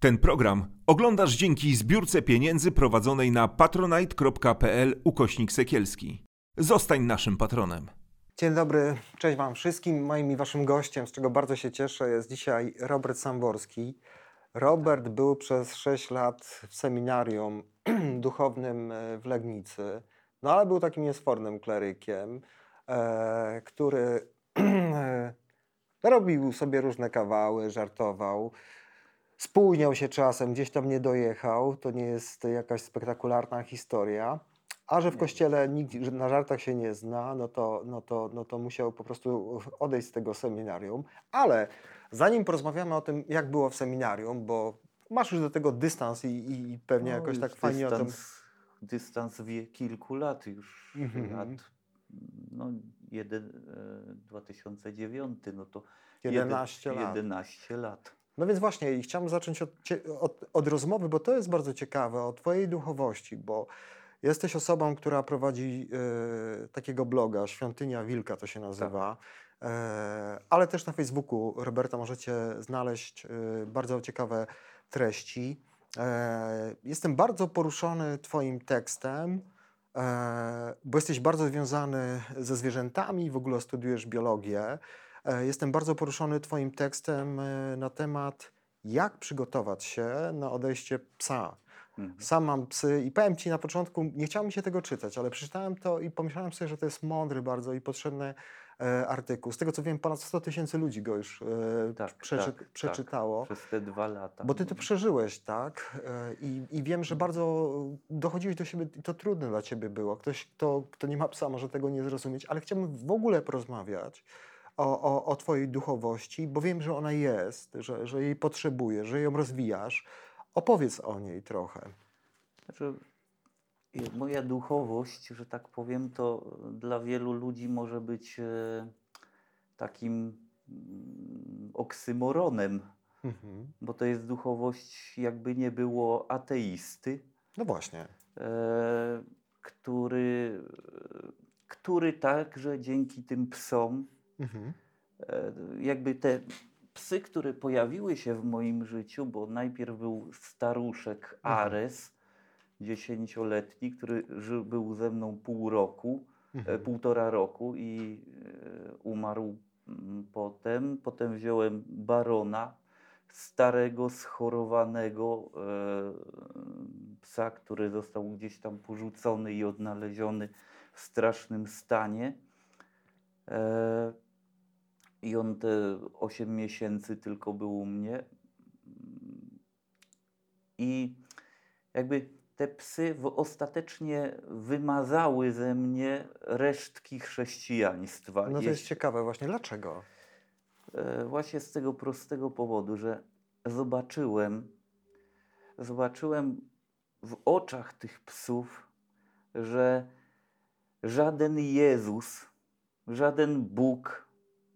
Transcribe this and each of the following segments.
Ten program oglądasz dzięki zbiórce pieniędzy prowadzonej na patronite.pl ukośnik sekielski. Zostań naszym patronem. Dzień dobry, cześć Wam wszystkim. Moim i Waszym gościem, z czego bardzo się cieszę, jest dzisiaj Robert Samborski. Robert był przez 6 lat w seminarium duchownym e, w Legnicy, no ale był takim niesfornym klerykiem, e, który e, robił sobie różne kawały, żartował. Spóźniał się czasem, gdzieś tam nie dojechał. To nie jest jakaś spektakularna historia. A że w kościele nikt na żartach się nie zna, no to, no, to, no to musiał po prostu odejść z tego seminarium. Ale zanim porozmawiamy o tym, jak było w seminarium, bo masz już do tego dystans i, i pewnie No, jakoś tak fajnie o tym. dystans, Dystans wie kilku lat już, Mhm. lat, no jeden, e, 2009, no to 11 jeden, lat. 11 lat. No więc właśnie, i chciałem zacząć od, od, od rozmowy, bo to jest bardzo ciekawe, o Twojej duchowości, bo jesteś osobą, która prowadzi e, takiego bloga, Świątynia Wilka to się nazywa, e, ale też na Facebooku Roberta możecie znaleźć e, bardzo ciekawe treści. Jestem bardzo poruszony Twoim tekstem, bo jesteś bardzo związany ze zwierzętami, w ogóle studiujesz biologię. E, Jestem bardzo poruszony Twoim tekstem e, na temat, jak przygotować się na odejście psa. Mhm. Sam mam psy i powiem Ci na początku, nie chciało mi się tego czytać, ale przeczytałem to i pomyślałem sobie, że to jest mądry bardzo i potrzebny e, artykuł. Z tego co wiem, ponad 100 tysięcy ludzi go już e, Tak, przeczy, tak, przeczytało. Przez te dwa lata. Bo ty to no. przeżyłeś, tak? E, I, I wiem, że bardzo dochodziłeś do siebie i to trudne dla ciebie było. Ktoś, kto, kto nie ma psa, może tego nie zrozumieć, ale chciałbym w ogóle porozmawiać o, o, o twojej duchowości, bo wiem, że ona jest, że, że jej potrzebujesz, że ją rozwijasz. Opowiedz o niej trochę. Znaczy, moja duchowość, że tak powiem, to dla wielu ludzi może być e, takim mm, oksymoronem, Mhm. bo to jest duchowość, jakby nie było ateisty. No właśnie. e, który, który także dzięki tym psom, Mhm. e, jakby te psy, które pojawiły się w moim życiu, bo najpierw był staruszek Ares, dziesięcioletni, który żył, był ze mną pół roku, e, Mhm. półtora roku i e, umarł mm, potem. Potem wziąłem Barona, starego, schorowanego e, psa, który został gdzieś tam porzucony i odnaleziony w strasznym stanie. E, I on te 8 miesięcy tylko był u mnie. I jakby te psy w, ostatecznie wymazały ze mnie resztki chrześcijaństwa. No to jest ciekawe właśnie. Dlaczego? E, Właśnie z tego prostego powodu, że zobaczyłem, zobaczyłem w oczach tych psów, że żaden Jezus, żaden Bóg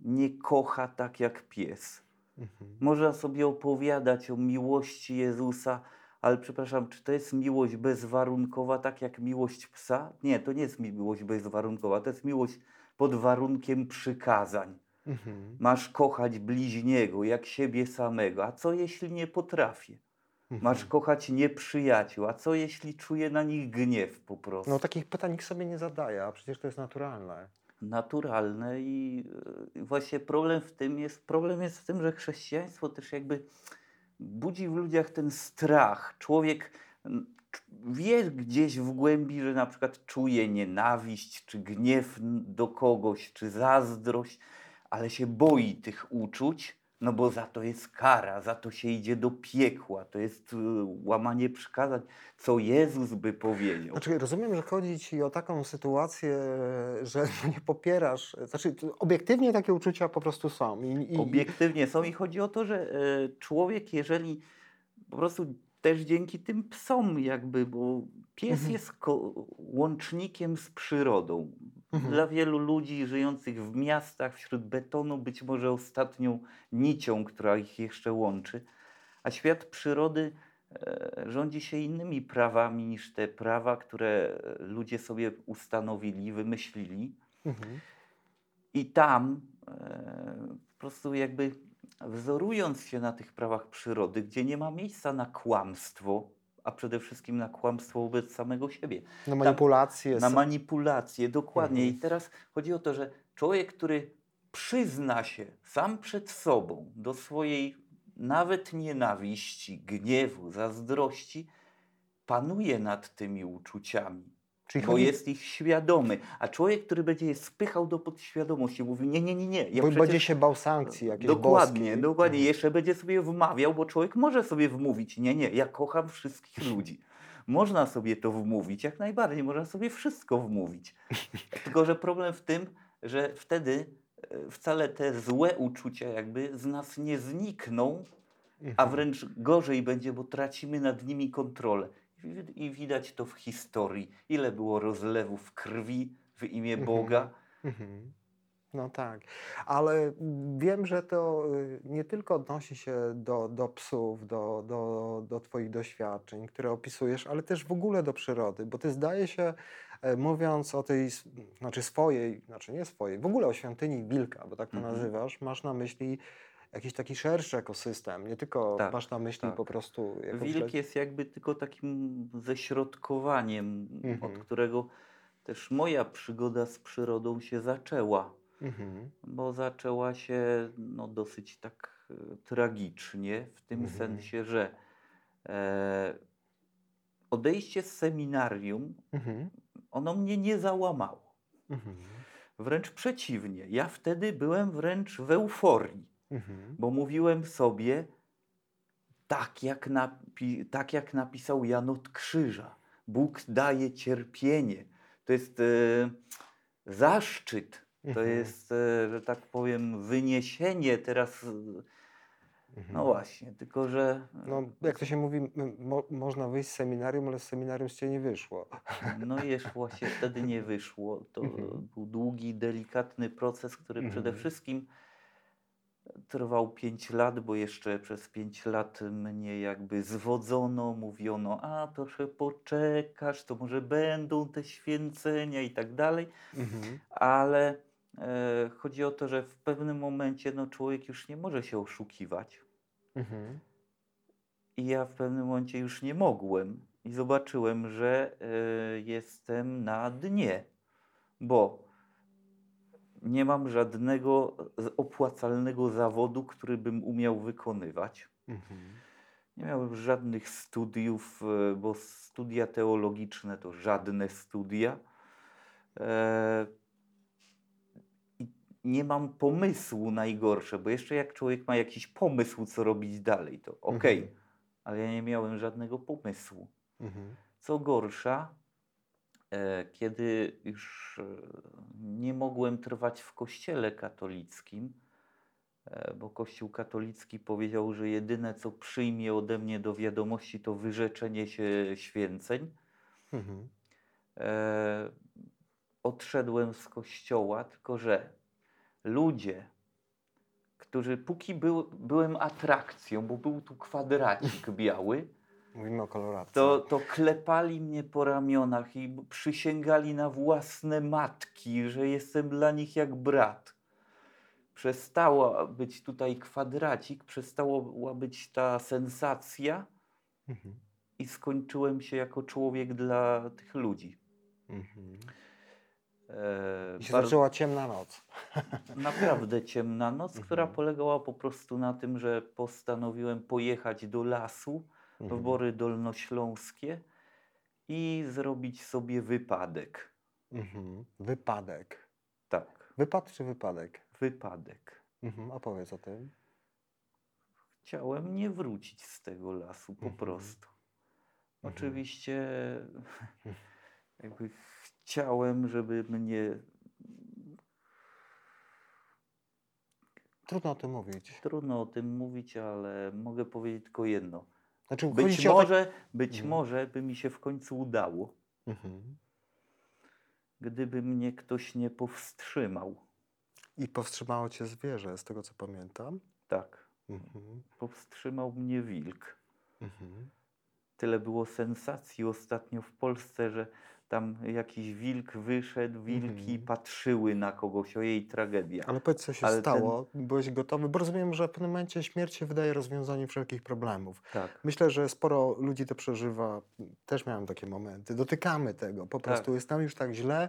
nie kocha tak jak pies. Mhm. Można sobie opowiadać o miłości Jezusa, ale przepraszam, czy to jest miłość bezwarunkowa, tak jak miłość psa? Nie, to nie jest miłość bezwarunkowa, to jest miłość pod warunkiem przykazań. Mhm. Masz kochać bliźniego jak siebie samego. A co jeśli nie potrafię? Masz Mhm. kochać nieprzyjaciół. A co jeśli czuję na nich gniew po prostu? No takich pytań nikt sobie nie zadaje, a przecież to jest naturalne. Naturalne i e, właśnie problem w tym jest, problem jest w tym, że chrześcijaństwo też jakby budzi w ludziach ten strach. Człowiek cz- wie gdzieś w głębi, że na przykład czuje nienawiść, czy gniew do kogoś, czy zazdrość, ale się boi tych uczuć, no bo za to jest kara, za to się idzie do piekła, to jest y, łamanie przykazań, co Jezus by powiedział. Znaczy, rozumiem, że chodzi ci o taką sytuację, że nie popierasz. Znaczy, obiektywnie takie uczucia po prostu są. I, i, obiektywnie są i chodzi o to, że e, człowiek, jeżeli po prostu też dzięki tym psom jakby, bo pies Mhm. jest łącznikiem z przyrodą. Mhm. Dla wielu ludzi żyjących w miastach wśród betonu być może ostatnią nicią, która ich jeszcze łączy, a świat przyrody e, rządzi się innymi prawami niż te prawa, które e, ludzie sobie ustanowili, wymyślili. Mhm. I tam e, po prostu jakby wzorując się na tych prawach przyrody, gdzie nie ma miejsca na kłamstwo, a przede wszystkim na kłamstwo wobec samego siebie, Na manipulacje. na manipulację, dokładnie. Mhm. I teraz chodzi o to, że człowiek, który przyzna się sam przed sobą do swojej nawet nienawiści, gniewu, zazdrości, panuje nad tymi uczuciami, Czyli bo chodzi- jest ich świadomy. A człowiek, który będzie je spychał do podświadomości, mówi: Nie, nie, nie, nie. Ja bo przecież... będzie się bał sankcji jakiejś Dokładnie, dokładnie. Mhm. Jeszcze będzie sobie wmawiał, bo człowiek może sobie wmówić, nie, nie, ja kocham wszystkich ludzi. Można sobie to wmówić, jak najbardziej, można sobie wszystko wmówić. Tylko, że problem w tym, że wtedy e, wcale te złe uczucia jakby z nas nie znikną, a Mhm. wręcz gorzej będzie, bo tracimy nad nimi kontrolę. I wi- I widać to w historii. Ile było rozlewów krwi w imię Mhm. Boga. Mhm. No tak, ale wiem, że to y, nie tylko odnosi się do, do psów, do, do, do Twoich doświadczeń, które opisujesz, ale też w ogóle do przyrody, bo Ty zdaje się, e, mówiąc o tej, znaczy swojej, znaczy nie swojej, w ogóle o świątyni Wilka, bo tak to Mhm. nazywasz, masz na myśli jakiś taki szerszy ekosystem, nie tylko Tak, masz na myśli tak. po prostu. Wilk jest jakby tylko takim ześrodkowaniem, Mhm. od którego też moja przygoda z przyrodą się zaczęła. Mhm. Bo zaczęła się no, dosyć tak e, tragicznie, w tym Mhm. sensie, że e, odejście z seminarium, Mhm. ono mnie nie załamało. Mhm. Wręcz przeciwnie. Ja wtedy byłem wręcz w euforii, Mhm. bo mówiłem sobie, tak jak, napi- tak jak napisał Jan od Krzyża, Bóg daje cierpienie. To jest e, zaszczyt, to Mhm. jest, e, że tak powiem, wyniesienie teraz. e, Mhm. No właśnie, tylko że. No, jak to się mówi, mo, można wyjść z seminarium, ale z seminarium z ciebie nie wyszło. No jeszcze właśnie wtedy nie wyszło. To Mhm. był długi, delikatny proces, który przede wszystkim trwał 5 lat, bo jeszcze przez 5 lat mnie jakby zwodzono, mówiono, a trochę poczekasz, to może będą te święcenia i tak dalej. Mhm. Ale e, chodzi o to, że w pewnym momencie no, człowiek już nie może się oszukiwać. Mhm. I ja w pewnym momencie już nie mogłem i zobaczyłem, że e, jestem na dnie, bo nie mam żadnego opłacalnego zawodu, który bym umiał wykonywać. Mhm. Nie miałem żadnych studiów, e, bo studia teologiczne to żadne studia. E, nie mam pomysłu najgorsze, bo jeszcze jak człowiek ma jakiś pomysł, co robić dalej, to okej, Mhm. ale ja nie miałem żadnego pomysłu. Mhm. Co gorsza, kiedy już e, nie mogłem trwać w kościele katolickim, e, bo Kościół katolicki powiedział, że jedyne co przyjmie ode mnie do wiadomości to wyrzeczenie się święceń. Mhm. E, odszedłem z kościoła, tylko że ludzie, którzy póki był, byłem atrakcją, bo był tu kwadracik biały, Mówimy o koloracji. to, to klepali mnie po ramionach i przysięgali na własne matki, że jestem dla nich jak brat. Przestała być tutaj kwadracik, przestała być ta sensacja Mhm. i skończyłem się jako człowiek dla tych ludzi. Mhm. E, I się bardzo- zaczęła ciemna noc. naprawdę ciemna noc, która Mhm. polegała po prostu na tym, że postanowiłem pojechać do lasu Mhm. Bory Dolnośląskie i zrobić sobie wypadek. Mhm. Wypadek. Tak, Wypad czy wypadek? wypadek. Mhm. Opowiedz o tym. Chciałem nie wrócić z tego lasu po Mhm. prostu. Mhm. Oczywiście jakby chciałem, żeby mnie Trudno o tym mówić. trudno o tym mówić, ale mogę powiedzieć tylko jedno. Znaczy, Być tak- może, być Mhm. może by mi się w końcu udało, Mhm. gdyby mnie ktoś nie powstrzymał. I powstrzymało cię zwierzę, z tego co pamiętam. Tak, Mhm. powstrzymał mnie wilk. Mhm. Tyle było sensacji ostatnio w Polsce, że tam jakiś wilk wyszedł, wilki Mhm. patrzyły na kogoś, o jej tragedia. Ale powiedz, co się Ale ten- stało? Byłeś gotowy? Bo rozumiem, że w pewnym momencie śmierć się wydaje rozwiązaniem wszelkich problemów. Tak. Myślę, że sporo ludzi to przeżywa. Też miałem takie momenty. Dotykamy tego. Po prostu Tak. jest nam już tak źle,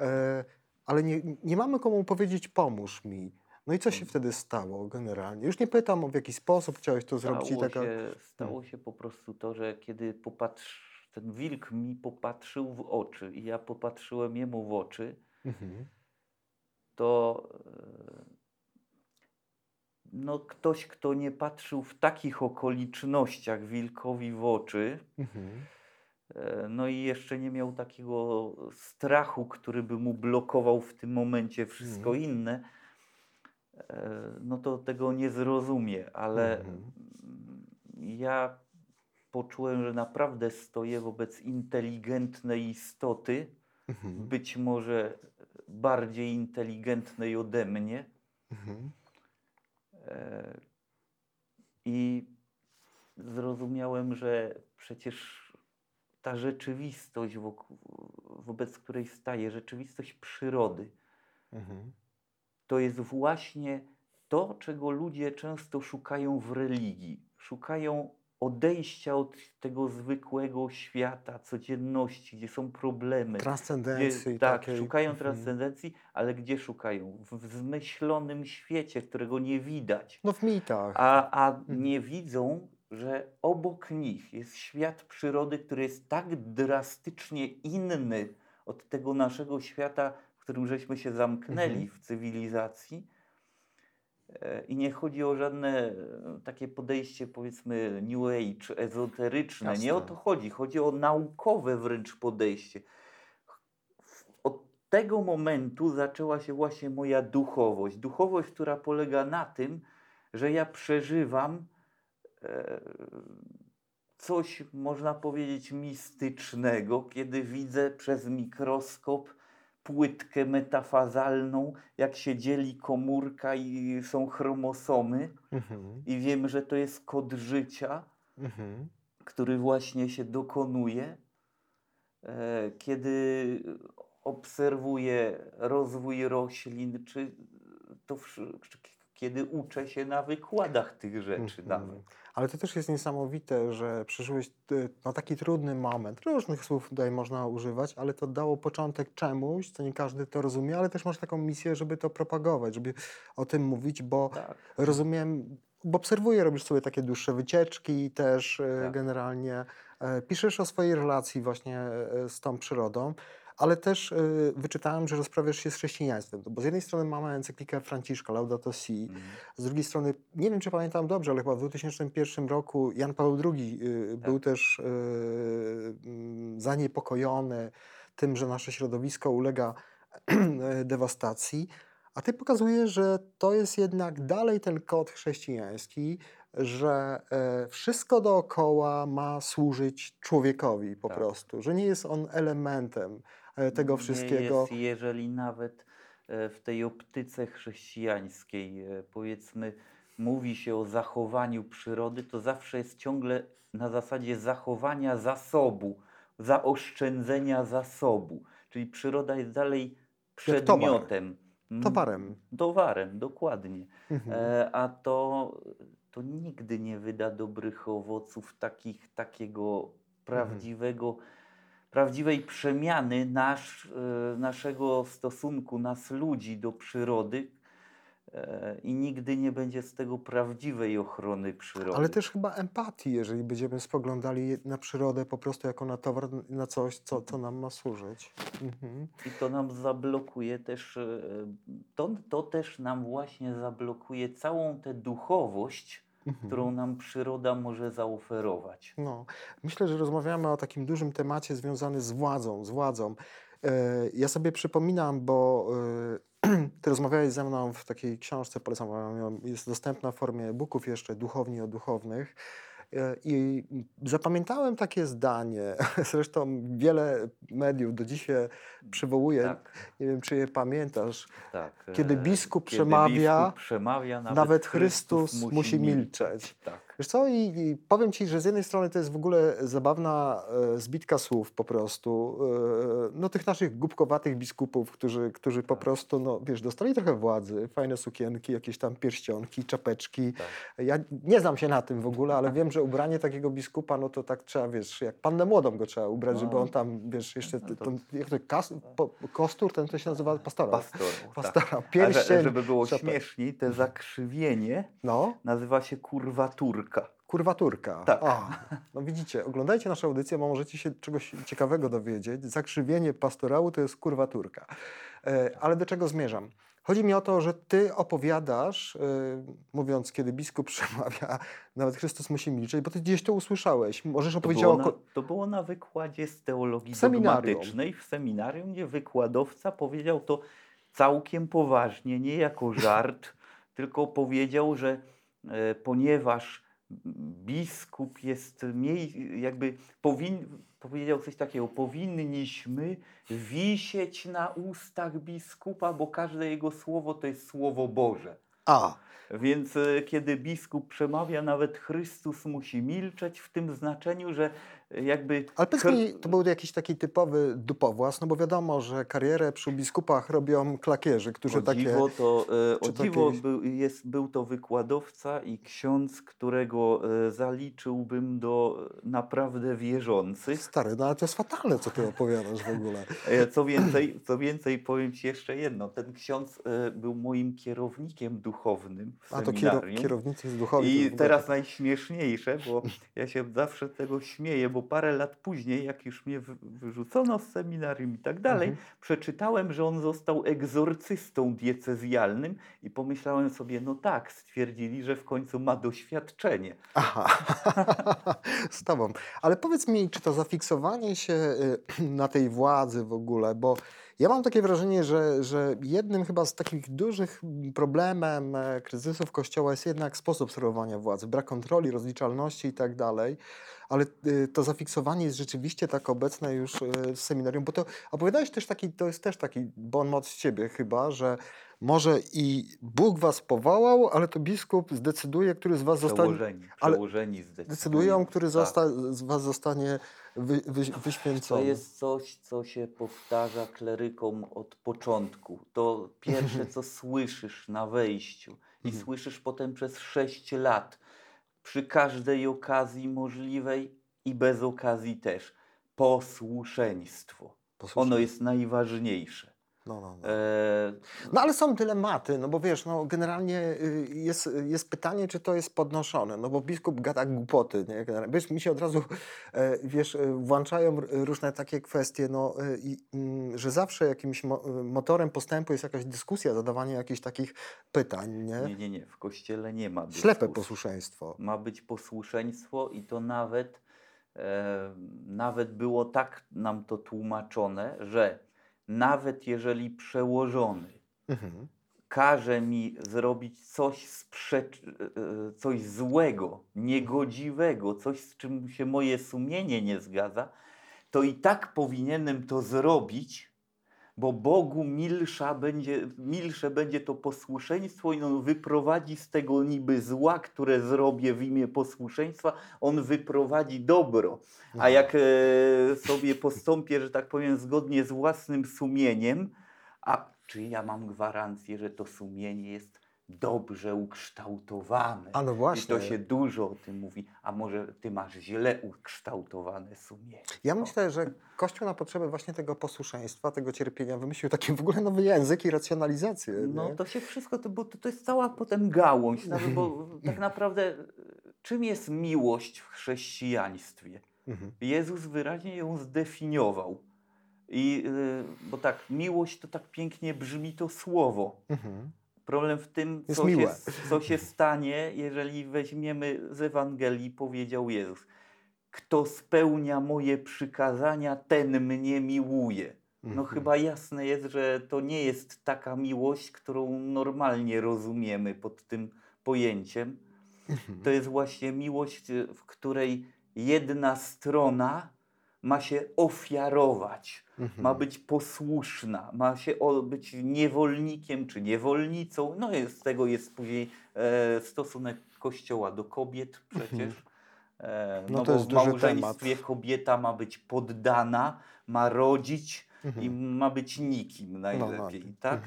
e, ale nie, nie mamy komu powiedzieć pomóż mi. No i co się Mhm. wtedy stało generalnie? Już nie pytam, w jaki sposób chciałeś to zrobić. Stało, taka... się, stało się po prostu to, że kiedy popatrz, ten wilk mi popatrzył w oczy i ja popatrzyłem jemu w oczy, Mhm. to e, no, ktoś, kto nie patrzył w takich okolicznościach wilkowi w oczy, Mhm. e, no i jeszcze nie miał takiego strachu, który by mu blokował w tym momencie wszystko Mhm. inne, e, no to tego nie zrozumie, ale Mhm. ja poczułem, że naprawdę stoję wobec inteligentnej istoty, Mhm. być może bardziej inteligentnej ode mnie. Mhm. E, I zrozumiałem, że przecież ta rzeczywistość, wokół, wobec której staję, rzeczywistość przyrody, Mhm. to jest właśnie to, czego ludzie często szukają w religii. Szukają odejścia od tego zwykłego świata, codzienności, gdzie są problemy. Transcendencji. Gdzie, tak, takiej. szukają Mhm. transcendencji, ale gdzie szukają? W, zmyślonym świecie, którego nie widać. No w mitach. A, a Mhm. nie widzą, że obok nich jest świat przyrody, który jest tak drastycznie inny od tego naszego świata, w którym żeśmy się zamknęli Mhm. w cywilizacji. E, I nie chodzi o żadne e, takie podejście, powiedzmy, New Age, ezoteryczne. Nie o Jasne. to chodzi. Chodzi o naukowe wręcz podejście. Od tego momentu zaczęła się właśnie moja duchowość. Duchowość, która polega na tym, że ja przeżywam e, coś, można powiedzieć, mistycznego, kiedy widzę przez mikroskop płytkę metafazalną, jak się dzieli komórka i są chromosomy, Mhm. i wiem, że to jest kod życia, Mhm. który właśnie się dokonuje, e, kiedy obserwuję rozwój roślin, czy to czy kiedy uczę się na wykładach tych rzeczy Mhm. nawet. Ale to też jest niesamowite, że przeżyłeś ty- no, taki trudny moment. Różnych słów tutaj można używać, ale to dało początek czemuś, co nie każdy to rozumie, ale też masz taką misję, żeby to propagować, żeby o tym mówić, bo Tak. rozumiem, bo obserwuję, robisz sobie takie dłuższe wycieczki też e, Tak. generalnie. E, Piszesz o swojej relacji właśnie e, z tą przyrodą, ale też e, wyczytałem, że rozprawiasz się z chrześcijaństwem. Bo z jednej strony mamy encyklikę Franciszka, Laudato Si, Mhm. z drugiej strony, nie wiem czy pamiętam dobrze, ale chyba w 2001 roku Jan Paweł II y, był też y, mm, zaniepokojony tym, że nasze środowisko ulega dewastacji. A ty pokazujesz, że to jest jednak dalej ten kod chrześcijański, że e, wszystko dookoła ma służyć człowiekowi po Tak. prostu, że nie jest on elementem e, tego Nie wszystkiego. Jest, jeżeli nawet e, w tej optyce chrześcijańskiej, e, powiedzmy, mówi się o zachowaniu przyrody, to zawsze jest ciągle na zasadzie zachowania zasobu, zaoszczędzenia zasobu. Czyli przyroda jest dalej towar. przedmiotem. Mm, Towarem. Towarem, dokładnie. Mhm. E, a to, to nigdy nie wyda dobrych owoców, takich, takiego prawdziwego, prawdziwej przemiany nasz, e, naszego stosunku, nas ludzi do przyrody e, i nigdy nie będzie z tego prawdziwej ochrony przyrody. Ale też chyba empatii, jeżeli będziemy spoglądali na przyrodę po prostu jako na towar, na coś, co, co nam ma służyć. Mhm. I to nam zablokuje też, e, to, to też nam właśnie zablokuje całą tę duchowość, Mhm. którą nam przyroda może zaoferować. No, myślę, że rozmawiamy o takim dużym temacie związanym z władzą, z władzą. E, Ja sobie przypominam, bo e, ty rozmawiałeś ze mną w takiej książce, polecam wam jest dostępna w formie e-booków jeszcze, Duchowni o duchownych. E, I zapamiętałem takie zdanie, zresztą wiele mediów do dzisiaj przywołuje, Tak, nie wiem czy je pamiętasz, tak. Kiedy e, biskup kiedy przemawia, biskup przemawia nawet, nawet Chrystus musi milczeć. milczeć. Tak. Wiesz co, i, i powiem Ci, że z jednej strony to jest w ogóle zabawna e, zbitka słów po prostu, e, no tych naszych głupkowatych biskupów, którzy, którzy po Tak. prostu, no wiesz, dostali trochę władzy, fajne sukienki, jakieś tam pierścionki, czapeczki. Tak. Ja nie znam się na tym w ogóle, ale wiem, że ubranie takiego biskupa, no to tak trzeba, wiesz, jak pannę młodą go trzeba ubrać, żeby No. on tam, wiesz, jeszcze, No to- ten, jak to, kas, po, kostur, ten to się nazywa pastora. Pastor. tak. Pastora, że, pierścień, żeby było śmieszniej, te zakrzywienie No, nazywa się kurwaturka. Kurwaturka. Tak. A, no widzicie, oglądajcie naszą audycję, bo możecie się czegoś ciekawego dowiedzieć. Zakrzywienie pastorału to jest kurwaturka. E, ale do czego zmierzam? Chodzi mi o to, że ty opowiadasz, e, mówiąc, kiedy biskup przemawia, nawet Chrystus musi milczeć, bo ty gdzieś to usłyszałeś. Możesz To opowiedzieć o... na, to było na wykładzie z teologii W seminarium. dogmatycznej w seminarium, gdzie wykładowca powiedział to całkiem poważnie, nie jako żart, tylko powiedział, że e, ponieważ biskup jest mniej, jakby powin, powiedział coś takiego, powinniśmy wisieć na ustach biskupa, bo każde jego słowo to jest słowo Boże. A, Więc e, kiedy biskup przemawia, nawet Chrystus musi milczeć w tym znaczeniu, że jakby. ale powiedz to był jakiś taki typowy dupowłas, no bo wiadomo, że karierę przy biskupach robią klakierzy, którzy o takie... dziwo, to, e, o dziwo takie- był, jest, był to wykładowca i ksiądz, którego e, zaliczyłbym do naprawdę wierzących. Stary, no ale to jest fatalne, co ty opowiadasz w ogóle. E, Co więcej, co więcej, powiem Ci jeszcze jedno. Ten ksiądz był moim kierownikiem duchownym w A to kiero, seminarium. kierownicy w I teraz najśmieszniejsze, bo ja się zawsze tego śmieję, bo parę lat później, jak już mnie wy- wyrzucono z seminarium i tak dalej, Mhm. przeczytałem, że on został egzorcystą diecezjalnym i pomyślałem sobie, no tak, stwierdzili, że w końcu ma doświadczenie. Aha, z tobą. Ale powiedz mi, czy to zafiksowanie się y, na tej władzy w ogóle, bo ja mam takie wrażenie, że, że jednym chyba z takich dużych problemem e, kryzysów Kościoła jest jednak sposób sprawowania władzy, brak kontroli, rozliczalności i tak dalej. Ale y, to zafiksowanie jest rzeczywiście tak obecne już y, w seminarium, bo to opowiadałeś też taki, to jest też taki bon mot z ciebie chyba, że może i Bóg was powołał, ale to biskup zdecyduje, który z was zostanie Przełożeni, zdecydują. decydują, który Tak. zosta, z was zostanie wy, wy, To wyświęcony. jest coś, co się powtarza klerykom od początku. To pierwsze, co słyszysz na wejściu i Mhm. słyszysz potem przez sześć lat, przy każdej okazji możliwej i bez okazji też. Posłuszeństwo. Posłuchaj. Ono jest najważniejsze. No, no, no. E, no ale są dylematy, no bo wiesz, no generalnie y, jest, jest pytanie, czy to jest podnoszone, no bo biskup gada głupoty, nie? Generalnie. Wiesz, mi się od razu, e, wiesz, e, włączają różne takie kwestie, no, e, i, mm, że zawsze jakimś mo, motorem postępu jest jakaś dyskusja, zadawanie jakichś takich pytań, nie? nie, nie, nie. W kościele nie ma Ślepe dyskusji. posłuszeństwo. ma być posłuszeństwo i to nawet, e, nawet było tak nam to tłumaczone, że nawet jeżeli przełożony Mhm. każe mi zrobić coś, sprzecz, e, coś złego, niegodziwego, coś z czym się moje sumienie nie zgadza, to i tak powinienem to zrobić, bo Bogu milsza będzie, milsze będzie to posłuszeństwo i On wyprowadzi z tego niby zła, które zrobię w imię posłuszeństwa, On wyprowadzi dobro. A Mhm. jak e, sobie postąpię, że tak powiem, zgodnie z własnym sumieniem, a czy ja mam gwarancję, że to sumienie jest dobrze ukształtowane? A no I właśnie. to się dużo o tym mówi, a może ty masz źle ukształtowane sumienie. Ja myślę, że Kościół na potrzeby właśnie tego posłuszeństwa, tego cierpienia wymyślił taki w ogóle nowy język i racjonalizację. No nie? to się wszystko, to, bo to, to jest cała potem gałąź, nawet, bo tak naprawdę e, czym jest miłość w chrześcijaństwie? Mhm. Jezus wyraźnie ją zdefiniował. I, y, bo tak, miłość to tak pięknie brzmi to słowo. Mhm. Problem w tym, co się, co się stanie, jeżeli weźmiemy z Ewangelii, powiedział Jezus. Kto spełnia moje przykazania, ten mnie miłuje. No Mhm. chyba jasne jest, że to nie jest taka miłość, którą normalnie rozumiemy pod tym pojęciem. Mhm. To jest właśnie miłość, w której jedna strona ma się ofiarować, Mhm. ma być posłuszna, ma się być niewolnikiem czy niewolnicą. No i z tego jest później e, stosunek Kościoła do kobiet przecież. E, No no, to bo jest w małżeństwie kobieta ma być poddana, ma rodzić Mhm. i ma być nikim najlepiej, tak?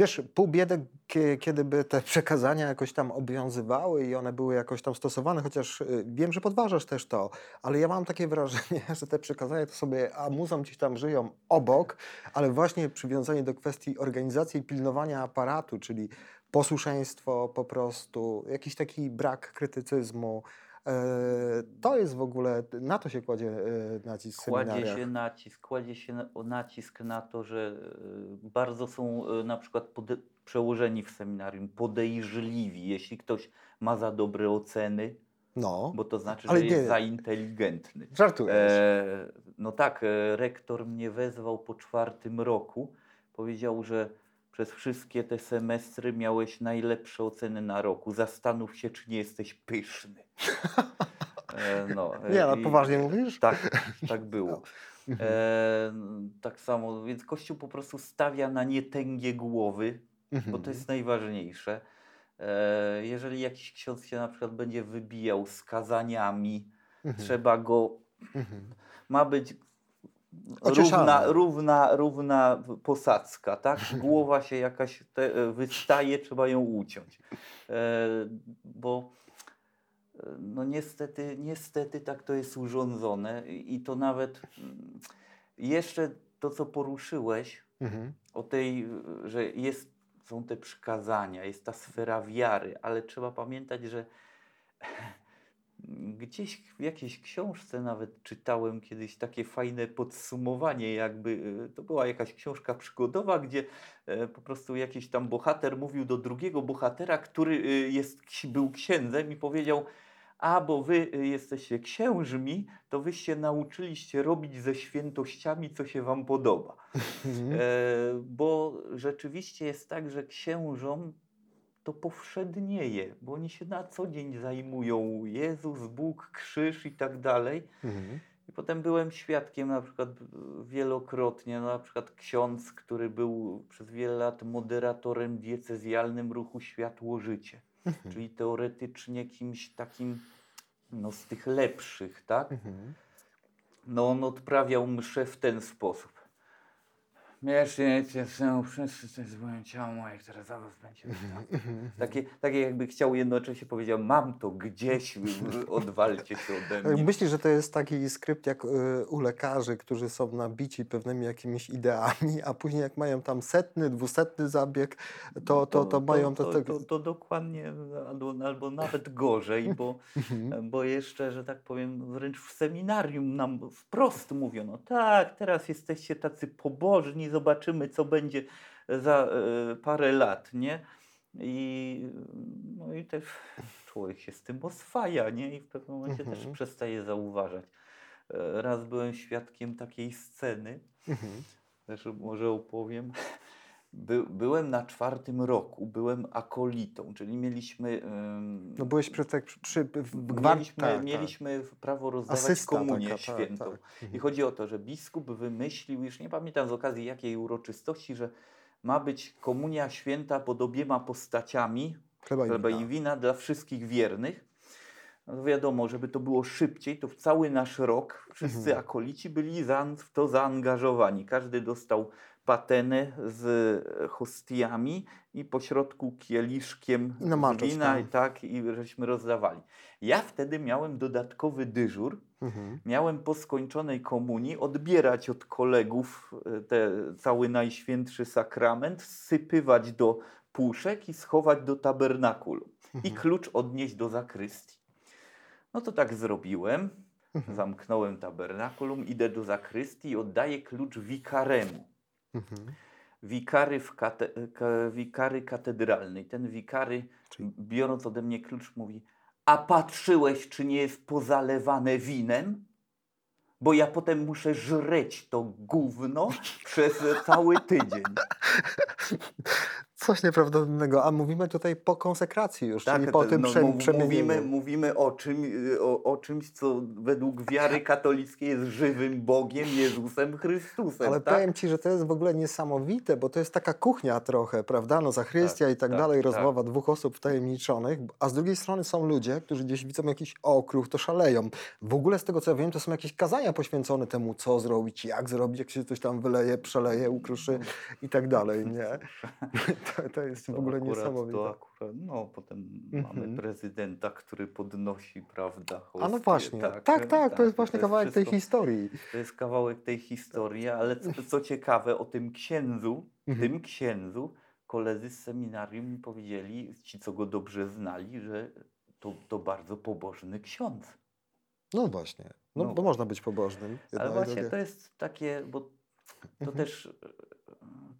Wiesz, pół biedy, kie- kiedy by te przekazania jakoś tam obowiązywały i one były jakoś tam stosowane, chociaż y, wiem, że podważasz też to, ale ja mam takie wrażenie, że te przekazania to sobie amuzą gdzieś tam żyją obok, ale właśnie przywiązanie do kwestii organizacji i pilnowania aparatu, czyli posłuszeństwo po prostu, jakiś taki brak krytycyzmu, to jest w ogóle, na to się kładzie e, nacisk Kładzie się nacisk, kładzie się nacisk na to, że e, bardzo są e, na przykład pode, przełożeni w seminarium podejrzliwi, jeśli ktoś ma za dobre oceny, No, bo to znaczy, że jest nie. za inteligentny. żartujesz. E, no tak, e, rektor mnie wezwał po czwartym roku. Powiedział, że przez wszystkie te semestry miałeś najlepsze oceny na roku. Zastanów się, czy nie jesteś pyszny. E, no, e, Nie, no poważnie mówisz? Tak, tak było. Mhm. E, tak samo, więc Kościół po prostu stawia na nietęgie głowy, bo Mhm. to jest najważniejsze. E, jeżeli jakiś ksiądz się na przykład będzie wybijał z kazaniami, Mhm. trzeba go Mhm. ma być. Równa, równa, równa posadzka, tak? Głowa się jakaś te, wystaje, trzeba ją uciąć. E, bo e, no niestety, niestety tak to jest urządzone i to nawet mm, jeszcze to, co poruszyłeś Mhm. o tej, że jest, są te przykazania, jest ta sfera wiary, ale trzeba pamiętać, że gdzieś w jakiejś książce nawet czytałem kiedyś takie fajne podsumowanie, jakby e, to była jakaś książka przygodowa, gdzie e, po prostu jakiś tam bohater mówił do drugiego bohatera, który e, jest, był księdzem i powiedział, a bo wy jesteście księżmi, to wyście nauczyliście robić ze świętościami, co się wam podoba. Mhm. Bo rzeczywiście jest tak, że księżom to powszednieje, bo oni się na co dzień zajmują Jezus, Bóg, krzyż i tak dalej. Mhm. I potem byłem świadkiem na przykład wielokrotnie, na przykład ksiądz, który był przez wiele lat moderatorem diecezjalnym ruchu Światło Życie, Mhm. czyli teoretycznie kimś takim no, z tych lepszych, tak? Mhm. No on odprawiał mszę w ten sposób. Mieszcie się wszyscy to jest moje ciało moje, które za was będzie. Takie, takie jakby chciał jednocześnie powiedział, mam to gdzieś, odwalcie się ode mnie. Myślisz, że to jest taki skrypt jak y, u lekarzy, którzy są nabici pewnymi jakimiś ideami, a później jak mają tam setny, dwusetny zabieg, to, to, to, mają to, to, to, to, to dokładnie, albo, albo nawet gorzej, bo, bo jeszcze, że tak powiem, wręcz w seminarium nam wprost mówiono, tak, teraz jesteście tacy pobożni, zobaczymy, co będzie za e, parę lat, nie? I, no i też człowiek się z tym oswaja, nie? I w pewnym momencie też Mhm. przestaje zauważać. E, Raz byłem świadkiem takiej sceny, Mhm. też może opowiem. By, byłem na czwartym roku, byłem akolitą, czyli mieliśmy. ym, No byłeś przy, tak, przy, w gwar- mieliśmy, tak, tak. mieliśmy prawo rozdawać Asysta komunię taka, tak, świętą. tak. I Mhm. chodzi o to, że biskup wymyślił, już nie pamiętam z okazji jakiej uroczystości, że ma być komunia święta pod obiema postaciami, Chleba i chleba i wina dla wszystkich wiernych. No wiadomo, żeby to było szybciej, to w cały nasz rok wszyscy Mhm. akolici byli za, w to zaangażowani. Każdy dostał patenę z hostiami i pośrodku kieliszkiem I namaczać wina i tak, i żeśmy rozdawali. Ja wtedy miałem dodatkowy dyżur. Mhm. Miałem po skończonej komunii odbierać od kolegów e, te, cały Najświętszy Sakrament, sypywać do puszek i schować do tabernakulum. I Mhm. klucz odnieść do zakrystii. No to tak zrobiłem. Mhm. Zamknąłem tabernakulum, idę do zakrystii i oddaję klucz wikaremu. Mhm. Wikary, w kate, ka, wikary katedralnej. Ten wikary, Czyli- biorąc ode mnie klucz, mówi: A patrzyłeś, czy nie jest pozalewane winem? Bo ja potem muszę żreć to gówno przez cały tydzień. Coś nieprawdopodobnego, a mówimy tutaj po konsekracji już, czyli po to- tym no, prze, mówimy, mówimy o, czym, o, o czymś, co według wiary katolickiej jest żywym Bogiem, Jezusem Chrystusem. Ale tak? powiem Ci, że to jest w ogóle niesamowite, bo to jest taka kuchnia trochę, prawda? No Zachrystia Tak, i tak, tak, dalej, tak. rozmowa dwóch osób wtajemniczonych, a z drugiej strony są ludzie, którzy gdzieś widzą jakiś okruch, to szaleją. W ogóle z tego co ja wiem, to są jakieś kazania poświęcone temu, co zrobić, jak zrobić, jak się coś tam wyleje, przeleje, ukruszy i tak dalej, nie? To, to jest w To ogóle akurat, niesamowite. To akurat, no potem Mhm. mamy prezydenta, który podnosi, prawda, A no hostię, właśnie, tak, tak, to jest właśnie kawałek tej wszystko- historii. To jest kawałek tej historii, ale co, co ciekawe, o tym księdzu, Mhm. tym księdzu, koledzy z seminarium mi powiedzieli, ci co go dobrze znali, że to, to bardzo pobożny ksiądz. No właśnie, no, No. bo można być pobożnym. Ale właśnie to jest takie, bo to Mhm. też,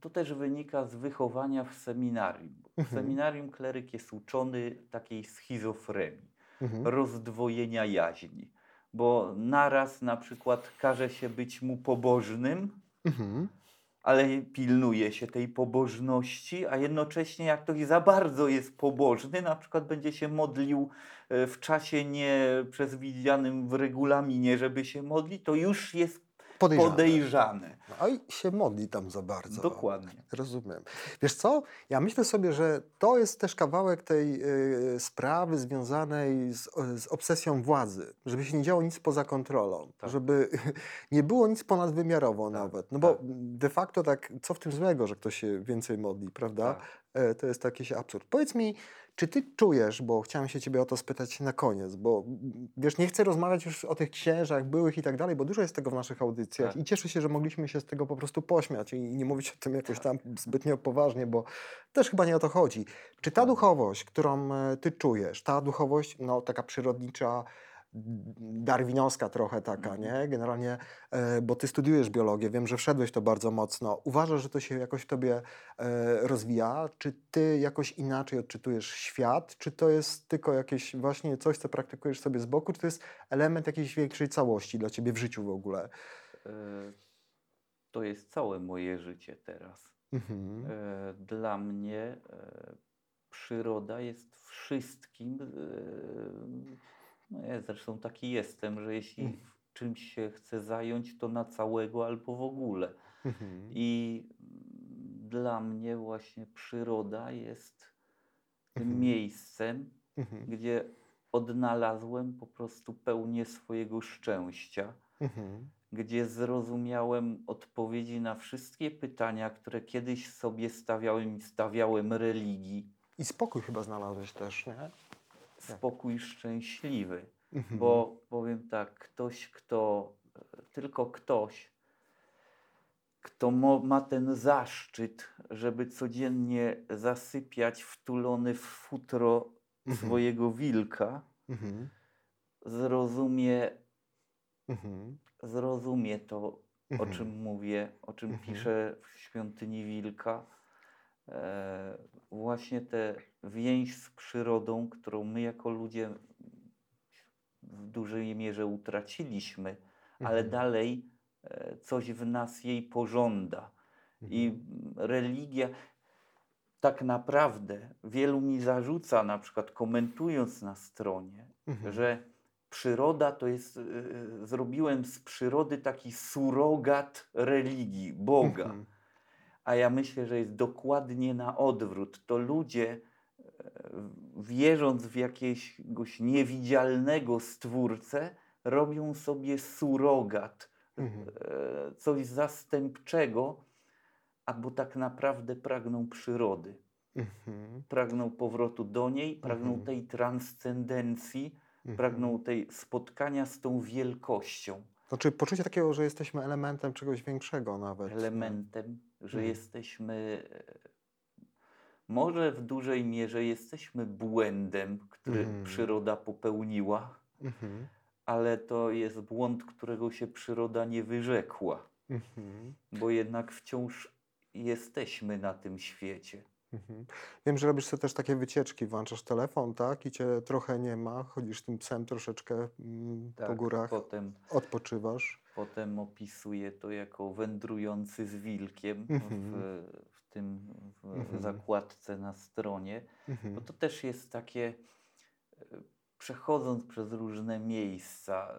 to też wynika z wychowania w seminarium. W Mhm. seminarium kleryk jest uczony takiej schizofrenii, Mhm. rozdwojenia jaźni. Bo naraz na przykład każe się być mu pobożnym, Mhm. ale pilnuje się tej pobożności, a jednocześnie jak ktoś za bardzo jest pobożny, na przykład będzie się modlił e, w czasie nie przewidzianym w regulaminie, żeby się modlić, to już jest Podejrzane. podejrzane. No i się modli tam za bardzo. Dokładnie. Rozumiem. Wiesz co? Ja myślę sobie, że to jest też kawałek tej y, sprawy związanej z, z obsesją władzy. Żeby się nie działo nic poza kontrolą. Tak. Żeby nie było nic ponadwymiarowo Tak, nawet. No bo tak. de facto tak, co w tym złego, że ktoś się więcej modli, prawda? Tak. E, To jest jakiś absurd. Powiedz mi, czy ty czujesz, bo chciałem się ciebie o to spytać na koniec, bo wiesz, nie chcę rozmawiać już o tych księżach byłych i tak dalej, bo dużo jest tego w naszych audycjach Tak. i cieszę się, że mogliśmy się z tego po prostu pośmiać i nie mówić o tym jakoś tam zbytnio poważnie, bo też chyba nie o to chodzi. Czy ta Dokładnie. duchowość, którą e, ty czujesz, ta duchowość, no taka przyrodnicza, darwinowska trochę taka, Mhm. nie? Generalnie, e, bo ty studiujesz biologię, wiem, że wszedłeś to bardzo mocno. Uważasz, że to się jakoś w tobie e, rozwija? Czy ty jakoś inaczej odczytujesz świat? Czy to jest tylko jakieś właśnie coś, co praktykujesz sobie z boku? Czy to jest element jakiejś większej całości dla ciebie w życiu w ogóle? E, To jest całe moje życie teraz. Mhm. Dla mnie przyroda jest wszystkim. No ja zresztą taki jestem, że jeśli Mm. czymś się chcę zająć, to na całego albo w ogóle. Mhm. I dla mnie właśnie przyroda jest tym Mhm. miejscem, Mhm. gdzie odnalazłem po prostu pełnię swojego szczęścia, gdzie zrozumiałem odpowiedzi na wszystkie pytania, które kiedyś sobie stawiałem i stawiałem religii. I spokój chyba znalazłeś też, nie? Spokój szczęśliwy. Mhm. Bo powiem tak, ktoś, kto, tylko ktoś, kto ma ten zaszczyt, żeby codziennie zasypiać wtulony w futro Mhm. swojego wilka, Mhm. zrozumie, zrozumie to, o czym mówię, o czym piszę w Świątyni Wilka. E, właśnie tę więź z przyrodą, którą my jako ludzie w dużej mierze utraciliśmy, ale Mhm. dalej e, coś w nas jej pożąda. I Mhm. religia, tak naprawdę, wielu mi zarzuca, na przykład komentując na stronie, Mhm. że przyroda to jest, y, y, zrobiłem z przyrody taki surogat religii, Boga. Mhm. A ja myślę, że jest dokładnie na odwrót. To ludzie, e, wierząc w jakiegoś niewidzialnego stwórcę, robią sobie surogat, Mhm. e, coś zastępczego, albo tak naprawdę pragną przyrody. Mhm. Pragną powrotu do niej, pragną Mhm. tej transcendencji, Mhm. pragną tej spotkania z tą wielkością, Znaczy poczucie takiego, że jesteśmy elementem czegoś większego nawet. elementem, że Mhm. jesteśmy, może w dużej mierze jesteśmy błędem, który Mhm. przyroda popełniła, Mhm. ale to jest błąd, którego się przyroda nie wyrzekła, bo jednak wciąż jesteśmy na tym świecie. Mhm. Wiem, że robisz sobie też takie wycieczki, włączasz telefon, tak? I cię trochę nie ma, chodzisz tym psem troszeczkę mm, po Tak, górach, Potem, odpoczywasz. potem opisuję to jako wędrujący z wilkiem Mhm. w, w tym w Mhm. zakładce na stronie, bo to też jest takie, e, przechodząc przez różne miejsca,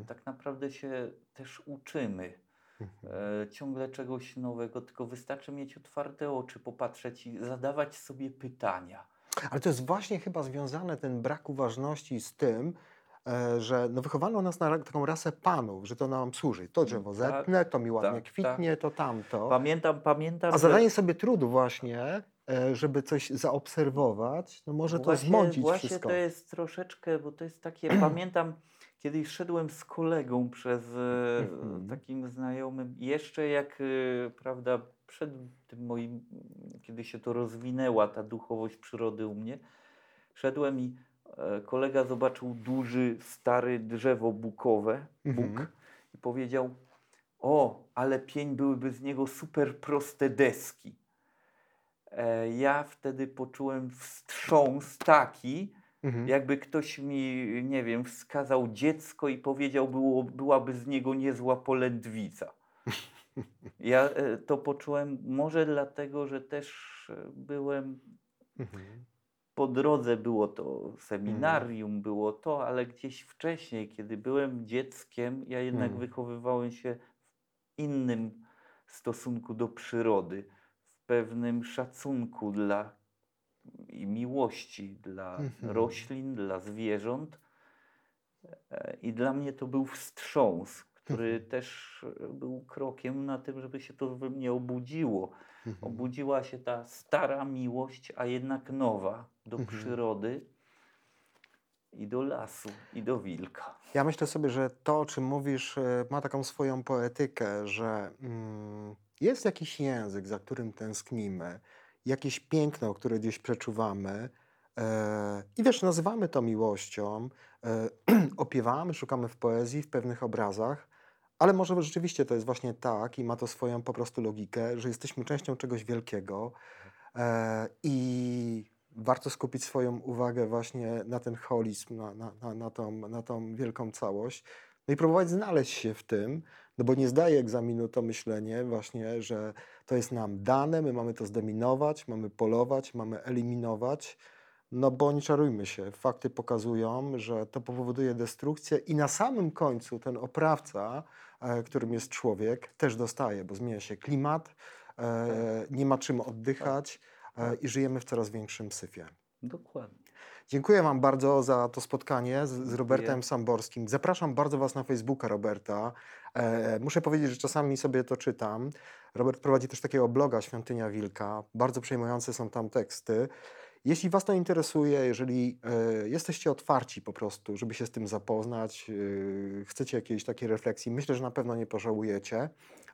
e, tak naprawdę się też uczymy Mhm. e, ciągle czegoś nowego, tylko wystarczy mieć otwarte oczy, popatrzeć i zadawać sobie pytania. Ale to jest właśnie chyba związane ten brak uważności z tym, e, że no wychowano nas na taką rasę panów, że to nam służy. To drzewo tak, zetnę, to mi ładnie tak, kwitnie, to tamto. Pamiętam, pamiętam, A że- zadanie sobie trudu właśnie, e, żeby coś zaobserwować, no może to właśnie, zmącić właśnie wszystko. to jest troszeczkę, bo to jest takie, pamiętam, kiedyś szedłem z kolegą przez e, Mhm. takim znajomym, jeszcze jak, e, prawda, przed tym moim, kiedy się to rozwinęła, ta duchowość przyrody u mnie, szedłem i e, kolega zobaczył duży, stary drzewo bukowe, buk Mhm. i powiedział, o, ale pień byłyby z niego super proste deski. E, ja wtedy poczułem wstrząs taki, Mhm. jakby ktoś mi, nie wiem, wskazał dziecko i powiedział, było, byłaby z niego niezła polędwica. Ja e, to poczułem może dlatego, że też e, byłem Mhm. po drodze było to seminarium, było to, ale gdzieś wcześniej, kiedy byłem dzieckiem, ja jednak Mm. wychowywałem się w innym stosunku do przyrody, w pewnym szacunku dla i miłości dla Mhm. roślin, dla zwierząt. E, I dla mnie to był wstrząs, który Mhm. też był krokiem na tym, żeby się to we mnie obudziło Mhm. obudziła się ta stara miłość, a jednak nowa do przyrody i do lasu, i do wilka. Ja myślę sobie, że to, o czym mówisz, e, ma taką swoją poetykę, że mm, jest jakiś język, za którym tęsknimy, jakieś piękno, które gdzieś przeczuwamy. E, I wiesz, nazywamy to miłością, e, opiewamy, szukamy w poezji, w pewnych obrazach, ale może rzeczywiście to jest właśnie tak i ma to swoją po prostu logikę, że jesteśmy częścią czegoś wielkiego e, i warto skupić swoją uwagę właśnie na ten holizm, na, na, na, na, tą, na tą wielką całość. No i próbować znaleźć się w tym, no bo nie zdaje egzaminu to myślenie właśnie, że to jest nam dane, my mamy to zdominować, mamy polować, mamy eliminować. No bo nie czarujmy się, fakty pokazują, że to powoduje destrukcję i na samym końcu ten oprawca, e, którym jest człowiek, też dostaje, bo zmienia się klimat, e, nie ma czym oddychać e, i żyjemy w coraz większym syfie. Dokładnie. Dziękuję Wam bardzo za to spotkanie z, z. Robertem Samborskim. Zapraszam bardzo Was na Facebooka Roberta. E, muszę powiedzieć, że czasami sobie to czytam. Robert prowadzi też takiego bloga Świątynia Wilka. Bardzo przejmujące są tam teksty. Jeśli Was to interesuje, jeżeli e, jesteście otwarci po prostu, żeby się z tym zapoznać, e, chcecie jakiejś takiej refleksji, myślę, że na pewno nie pożałujecie.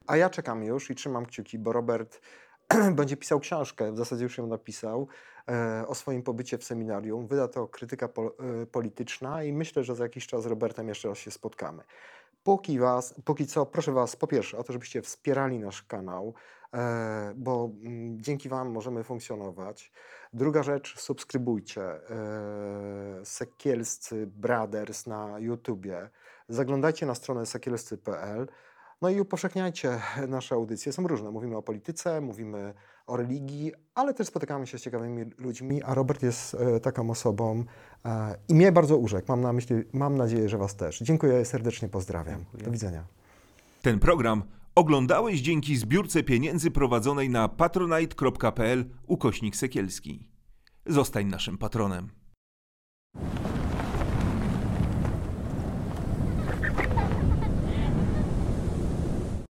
A ja czekam już i trzymam kciuki, bo Robert będzie pisał książkę, w zasadzie już ją napisał, e, o swoim pobycie w seminarium. Wyda to krytyka pol, e, polityczna i myślę, że za jakiś czas z Robertem jeszcze raz się spotkamy. Póki, was, póki co, proszę Was po pierwsze o to, żebyście wspierali nasz kanał, e, bo mm, dzięki Wam możemy funkcjonować. Druga rzecz, subskrybujcie Sekielscy Brothers na YouTubie. Zaglądajcie na stronę sekielscy.pl. No i upowszechniajcie nasze audycje. Są różne. Mówimy o polityce, mówimy o religii, ale też spotykamy się z ciekawymi ludźmi, a Robert jest e, taką osobą e, i mnie bardzo urzekł. Mam na myśli, mam nadzieję, że Was też. Dziękuję serdecznie, pozdrawiam. Dziękuję. Do widzenia. Ten program oglądałeś dzięki zbiórce pieniędzy prowadzonej na patronite.pl ukośnik sekielski. Zostań naszym patronem.